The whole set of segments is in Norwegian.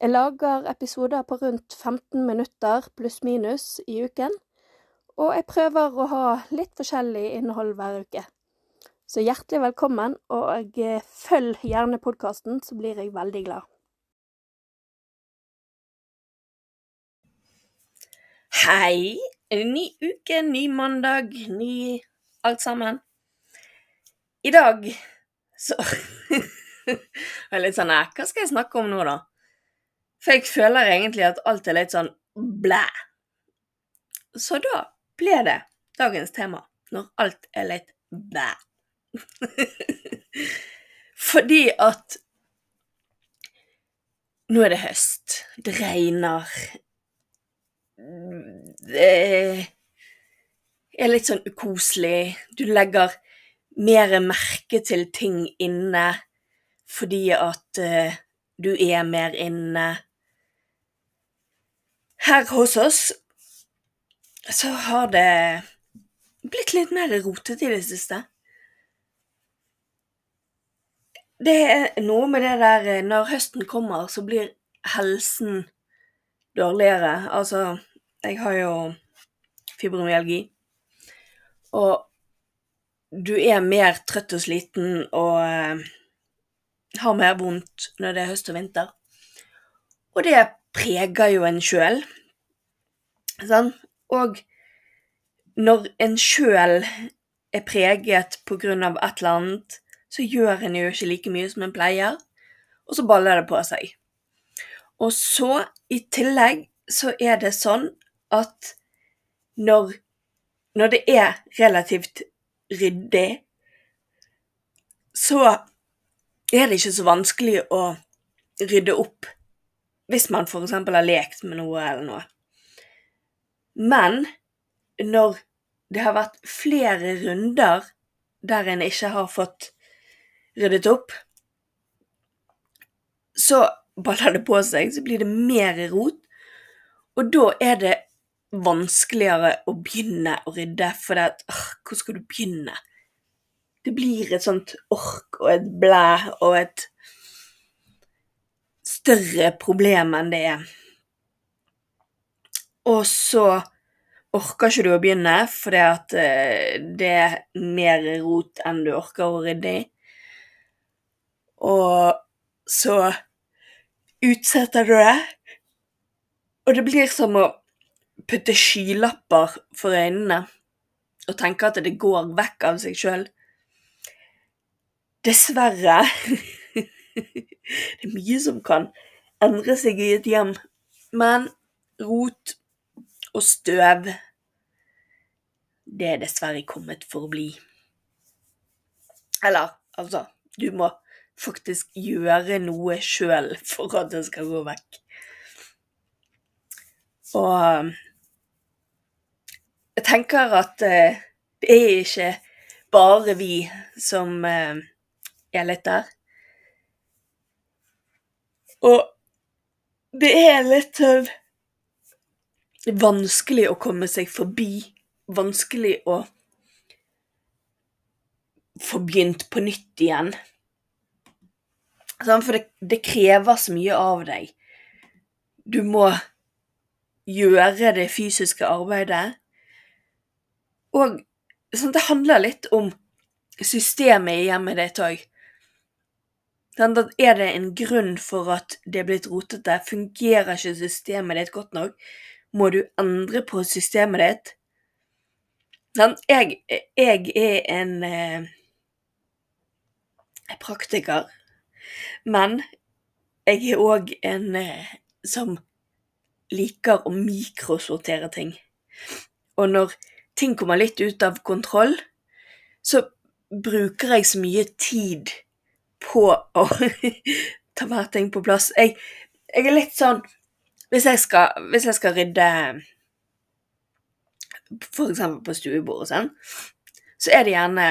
Jeg lager episoder på rundt 15 minutter pluss-minus i uken, og jeg prøver å ha litt forskjellig innhold hver uke. Så hjertelig velkommen, og eh, følg gjerne podkasten, så blir jeg veldig glad. Hei! Ny uke, ny mandag, ny alt sammen. I dag så Jeg er litt sånn Hva skal jeg snakke om nå, da? For jeg føler egentlig at alt er litt sånn blæ. Så da ble det dagens tema, når alt er litt blæ. Fordi at nå er det høst. Det regner. Det er litt sånn ukoselig. Du legger mer merke til ting inne fordi at uh, du er mer inne. Her hos oss så har det blitt litt mer rotete i det siste det er noe med det der eh, Når høsten kommer, så blir helsen dårligere. Altså, jeg har jo fibromyalgi. Og du er mer trøtt og sliten og uh, har mer vondt når det er høst og vinter. Og det preger jo en sjøl. Sånn? Og når en sjøl er preget på grunn av et eller annet, så gjør en jo ikke like mye som en pleier, og så baller det på seg. Og så, i tillegg, så er det sånn at når, når det er relativt ryddig, så er det ikke så vanskelig å rydde opp hvis man f.eks. har lekt med noe eller noe. Men når det har vært flere runder der en ikke har fått ryddet opp, så baller det på seg, så blir det mer rot. Og da er det vanskeligere å begynne å rydde, for det at åh, hvor skal du begynne? Det blir et sånt ork og et blæ og et større problem enn det er. Og så orker ikke du å begynne fordi at eh, det er mer rot enn du orker å rydde i. Og så utsetter du det. Og det blir som å putte skylapper for øynene og tenke at det går vekk av seg sjøl. Dessverre. det er mye som kan endre seg i et hjem, men rot og støv det er dessverre kommet for å bli. Eller, altså, du må faktisk gjøre noe sjøl for at det skal gå vekk. Og jeg tenker at eh, det er ikke bare vi som eh, er litt der. Og det er litt sånn vanskelig å komme seg forbi. Vanskelig å få begynt på nytt igjen. For det, det, krever så mye av deg. Du må gjøre det fysiske arbeidet. Og sånn, det handler litt om systemet i hjemmet ditt òg. Sånn, er det en grunn for at det er blitt rotete? Fungerer ikke systemet ditt godt nok? Må du endre på systemet ditt? Sånn, jeg, jeg er en eh, praktiker men jeg er òg en eh, som liker å mikrosortere ting. Og når ting kommer litt ut av kontroll, så bruker jeg så mye tid på å ta hver ting på plass. Jeg, jeg er litt sånn Hvis jeg skal, hvis jeg skal rydde eksempel på stuebordet, sånn, så er det gjerne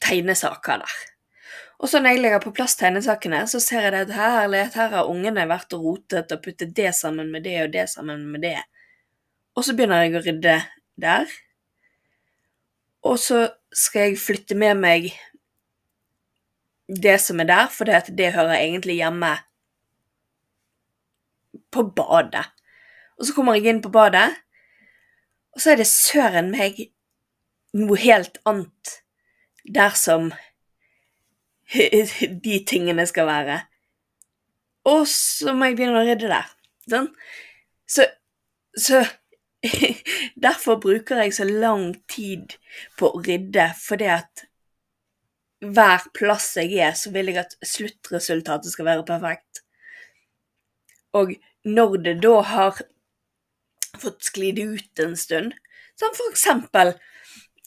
tegnesaker der. Og så når jeg legger på plass tegnesakene, så ser jeg at herlighet, her har ungene vært og rotet og puttet det sammen med det og det sammen med det. Og så begynner jeg å rydde der. Og så skal jeg flytte med meg det som er der, for det, det hører egentlig hjemme på badet. Og så kommer jeg inn på badet, og så er det søren meg noe helt annet der som de tingene skal være. Og så må jeg begynne å rydde der. Sånn? Så, så Derfor bruker jeg så lang tid på å rydde, fordi at hver plass jeg er, så vil jeg at sluttresultatet skal være perfekt. Og når det da har fått sklidd ut en stund, som for eksempel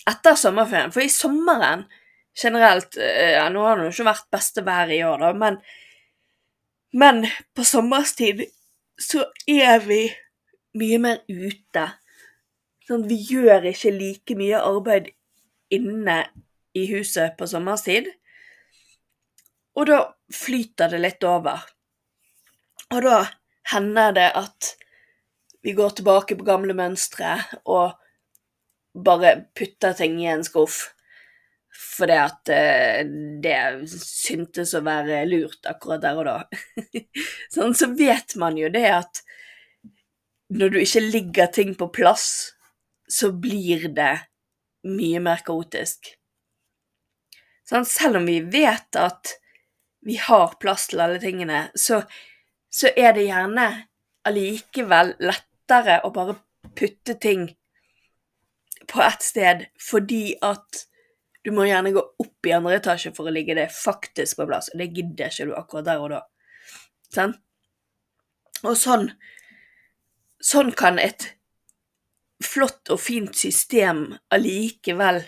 etter sommerferien, for i sommeren generelt eh, ja, Nå har det jo ikke vært beste vær i år, da, men, men på sommerstid så er vi mye mer ute. Sånn, vi gjør ikke like mye arbeid inne i huset på sommerstid. Og da flyter det litt over. Og da hender det at vi går tilbake på gamle mønstre og bare putter ting i en skuff. Fordi at eh, det syntes å være lurt akkurat der og da. sånn, så vet man jo det at når du ikke ligger ting på plass, så blir det mye mer kaotisk. Sånn, selv om vi vet at vi har plass til alle tingene, så, så er det gjerne allikevel lettere å bare putte ting på ett sted fordi at du må gjerne gå opp i andre etasje for å ligge det faktisk på plass, og det gidder ikke du akkurat der og da. Sånn? Og sånn Sånn kan et flott og fint system allikevel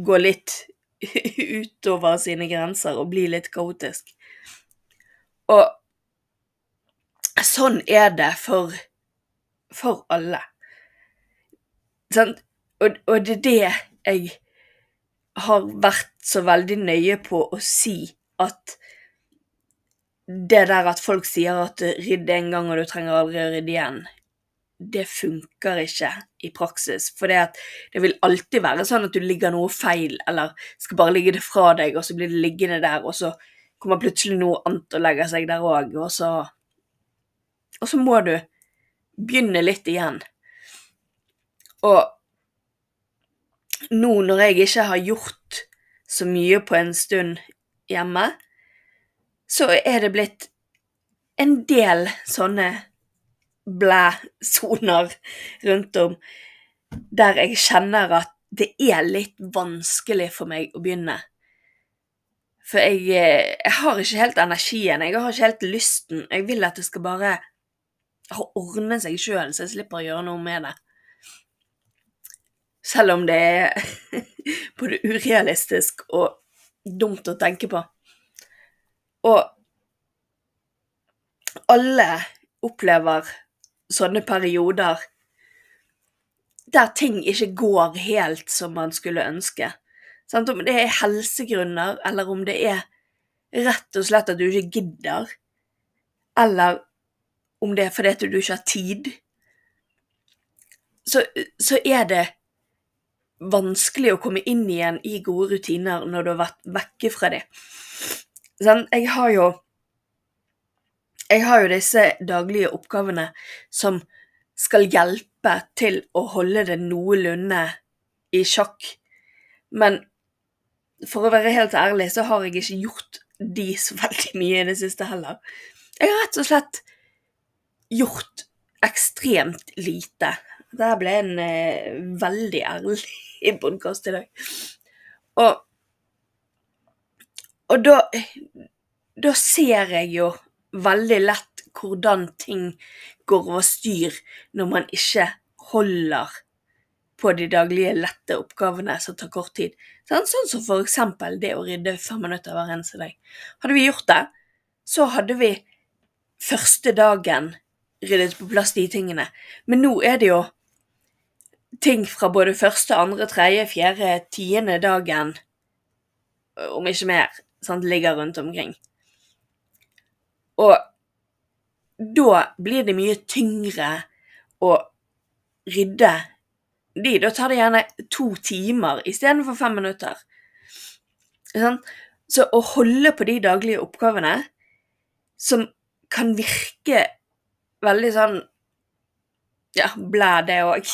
gå litt utover sine grenser og bli litt kaotisk. Og sånn er det for, for alle. Sant? Og, og, det er det jeg har vært så veldig nøye på å si at det der at folk sier at rydd en gang og du trenger aldri å rydde igjen, det funker ikke i praksis. For det, vil alltid være sånn at du ligger noe feil, eller skal bare ligge det fra deg, og så blir det liggende der, og så kommer plutselig noe annet og legger seg der òg, og så Og så må du begynne litt igjen. Og nå når jeg ikke har gjort så mye på en stund hjemme, så er det blitt en del sånne blæ-soner rundt om der jeg kjenner at det er litt vanskelig for meg å begynne. For jeg, eh, jeg har ikke helt energien, jeg har ikke helt lysten. Jeg vil at det skal bare ordne seg sjøl, så jeg slipper å gjøre noe med det. Selv om det er både urealistisk og dumt å tenke på. Og alle opplever sånne perioder der ting ikke går helt som man skulle ønske. Sant? Om det er helsegrunner, eller om det er rett og slett at du ikke gidder, eller om det er fordi du ikke har tid, så, så er det vanskelig å komme inn igjen i gode rutiner når du har vært vekke fra dem. Sånn, jeg har jo jeg har jo disse daglige oppgavene som skal hjelpe til å holde det noenlunde i sjakk. Men for å være helt ærlig, så har jeg ikke gjort de så veldig mye i det siste heller. Jeg har rett og slett gjort ekstremt lite. Dette ble en eh, veldig ærlig podkast i dag. Og, og da, da ser jeg jo veldig lett hvordan ting går over styr når man ikke holder på de daglige, lette oppgavene som tar kort tid. Sånn, sånn som for eksempel det å rydde fem minutter hver eneste dag. Hadde vi gjort det, så hadde vi første dagen ryddet på plass de tingene. Men nå er det jo ting fra både første, andre, tredje, fjerde, tiende dagen, om ikke mer, sant, ligger rundt omkring. Og da blir det mye tyngre å rydde de. Da tar det gjerne to timer istedenfor fem minutter. Sånn? Så å holde på de daglige oppgavene som kan virke veldig sånn Ja, blæ, det òg.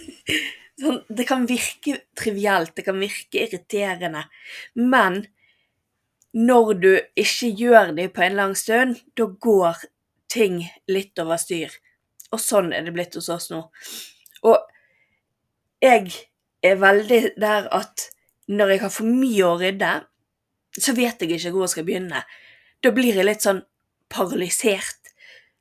sånn, det kan virke trivielt, det kan virke irriterende, men når du ikke gjør det på en lang stund, da går ting litt over styr. Og sånn er det blitt hos oss nå. Og jeg er veldig der at når jeg har for mye å rydde, så vet jeg ikke hvor jeg skal begynne. Da blir jeg litt sånn paralysert.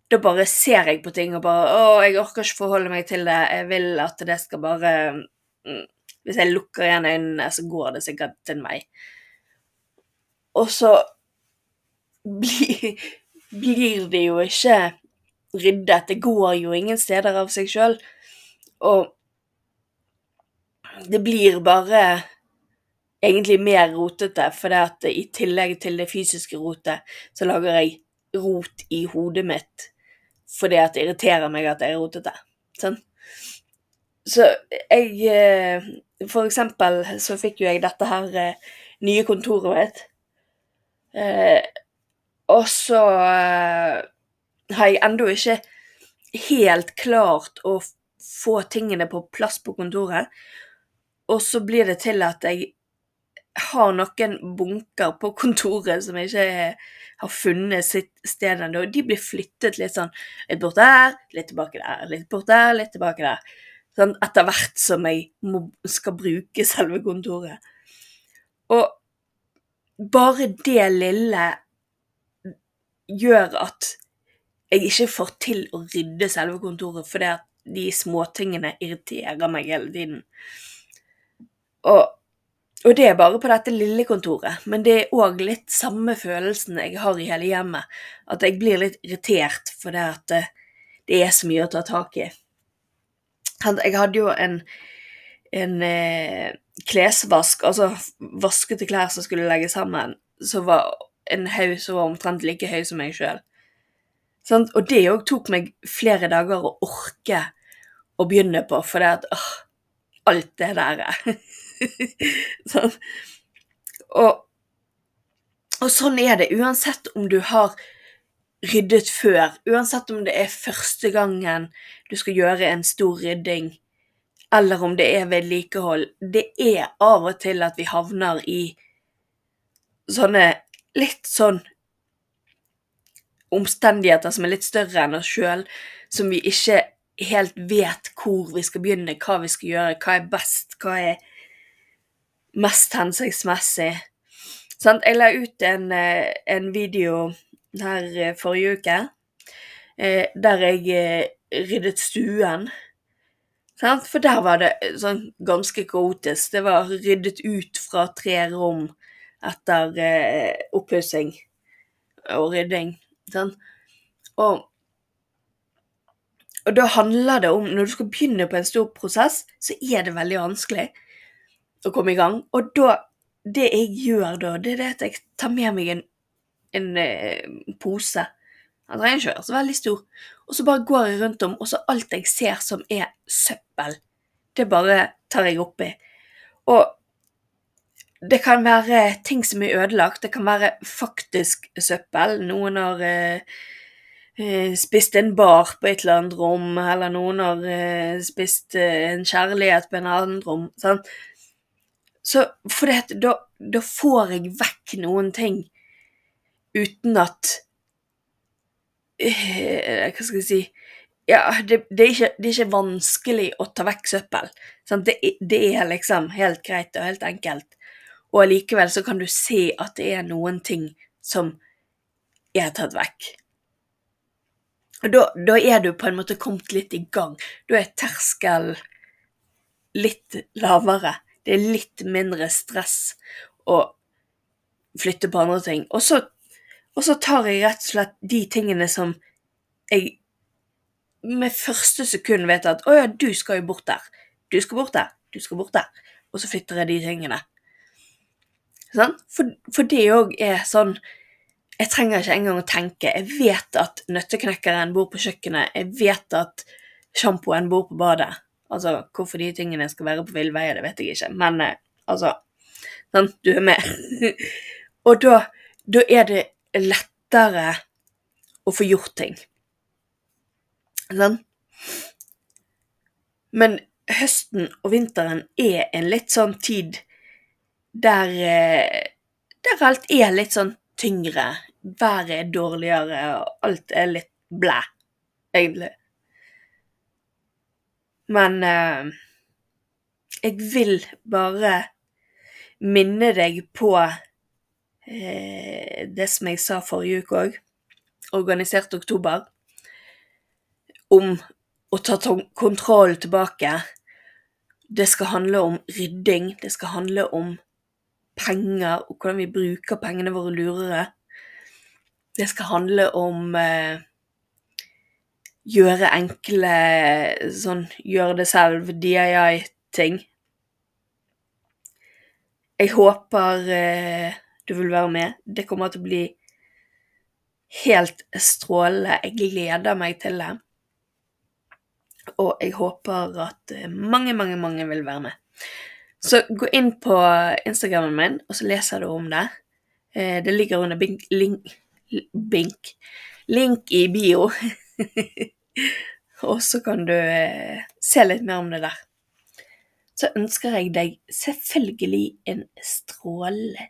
Da bare ser jeg på ting og bare Å, jeg orker ikke forholde meg til det. Jeg vil at det skal bare mm, Hvis jeg lukker igjen øynene, så går det sikkert til meg. Og så blir, blir det jo ikke ryddet. Det går jo ingen steder av seg sjøl. Og det blir bare egentlig mer rotete, for det at i tillegg til det fysiske rotet, så lager jeg rot i hodet mitt fordi at det irriterer meg at jeg er rotete. Sånn. Så jeg eh, For eksempel så fikk jo jeg dette her eh, nye kontoret mitt. Eh, og så har jeg ennå ikke helt klart å få tingene på plass på kontoret. Og så blir det til at jeg har noen bunker på kontoret som jeg ikke har funnet sitt sted ennå. De blir flyttet litt sånn litt bort der, litt tilbake der, litt bort der, litt tilbake der. Sånn etter hvert som jeg må, skal bruke selve kontoret. Og bare det lille gjør at jeg ikke får til å rydde selve kontoret, fordi at de småtingene irriterer meg hele tiden. Og og det er bare på dette lille kontoret, men det er òg litt samme følelsen jeg har i hele hjemmet. At jeg blir litt irritert fordi at det, det er så mye å ta tak i. Jeg hadde jo en, en eh, klesvask, altså vaskete klær som skulle legges sammen, som var en haug som var omtrent like høy som meg sjøl. Og det òg tok meg flere dager å orke å begynne på, for det at åh, alt det der sånn. Og, og sånn er det uansett om du har ryddet før, uansett om det er første gangen du skal gjøre en stor rydding, eller om det er vedlikehold. Det er av og til at vi havner i sånne litt sånn omstendigheter som er litt større enn oss sjøl, som vi ikke helt vet hvor vi skal begynne, hva vi skal gjøre, hva er best, hva er mest hensiktsmessig. Sånn, jeg la ut en, eh, en, video her eh, forrige uke eh, der jeg ryddet stuen. For der var det sånn ganske kaotisk. Det var ryddet ut fra tre rom etter eh, oppussing og rydding. Sant? Og, og da handler det om Når du skal begynne på en stor prosess, så er det veldig vanskelig å komme i gang. Og da Det jeg gjør da, det er det at jeg tar med meg en, en eh, pose. Den trenger ikke være så veldig stor. Og så bare går jeg rundt om, og så alt jeg ser som er søppel, det bare tar jeg oppi. Og det kan være ting som er ødelagt. Det kan være faktisk søppel. Noen har eh, eh spist en bar på et eller annet rom, eller noen har eh, spist eh, en kjærlighet på en annen rom. Sånn. Så for det, da, da får jeg vekk noen ting uten at Hva skal jeg si Ja, det, det, er ikke, det, er ikke, vanskelig å ta vekk søppel. Det, det, er liksom helt greit og helt enkelt. Og allikevel så kan du se at det er noen ting som er tatt vekk. Og da, da er du på en måte kommet litt i gang. Da er terskel litt lavere det er litt mindre stress å flytte på andre ting. Og så Og så tar jeg rett og slett de tingene som jeg med første sekund vet at å ja, du skal jo bort der. Du skal bort der. Du skal bort der. Og så flytter jeg de tingene. Sånn? For, for det òg er sånn Jeg trenger ikke engang å tenke. Jeg vet at nøtteknekkeren bor på kjøkkenet. Jeg vet at sjampoen bor på badet. Altså, hvorfor de tingene skal være på ville veier, det vet jeg ikke. Men eh, altså Sånn, du er med. og da, da er det lettere å få gjort ting. Sånn? Men høsten og vinteren er en litt sånn tid der, eh, der alt er litt sånn tyngre. Været er dårligere, og alt er litt blæ, egentlig. Men eh, jeg vil bare minne deg på eh, det som jeg sa forrige uke òg, organisert oktober, om å ta kontroll tilbake. Det skal handle om rydding, det skal handle om penger og hvordan vi bruker pengene våre lurere. Det skal handle om eh, gjøre enkle sånn gjøre det selv, DII-ting. Jeg håper eh, du vil være med. Det kommer til å bli helt strålende. Jeg gleder meg til det. Og jeg håper at eh, mange, mange, mange vil være med. Så gå inn på Instagrammen min, og så leser du om det. Eh, det ligger under bink, link, bink, link i bio. og så kan du eh, se litt mer om det der så ønsker jeg deg selvfølgelig en strålende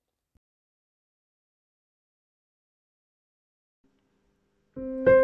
Thank you.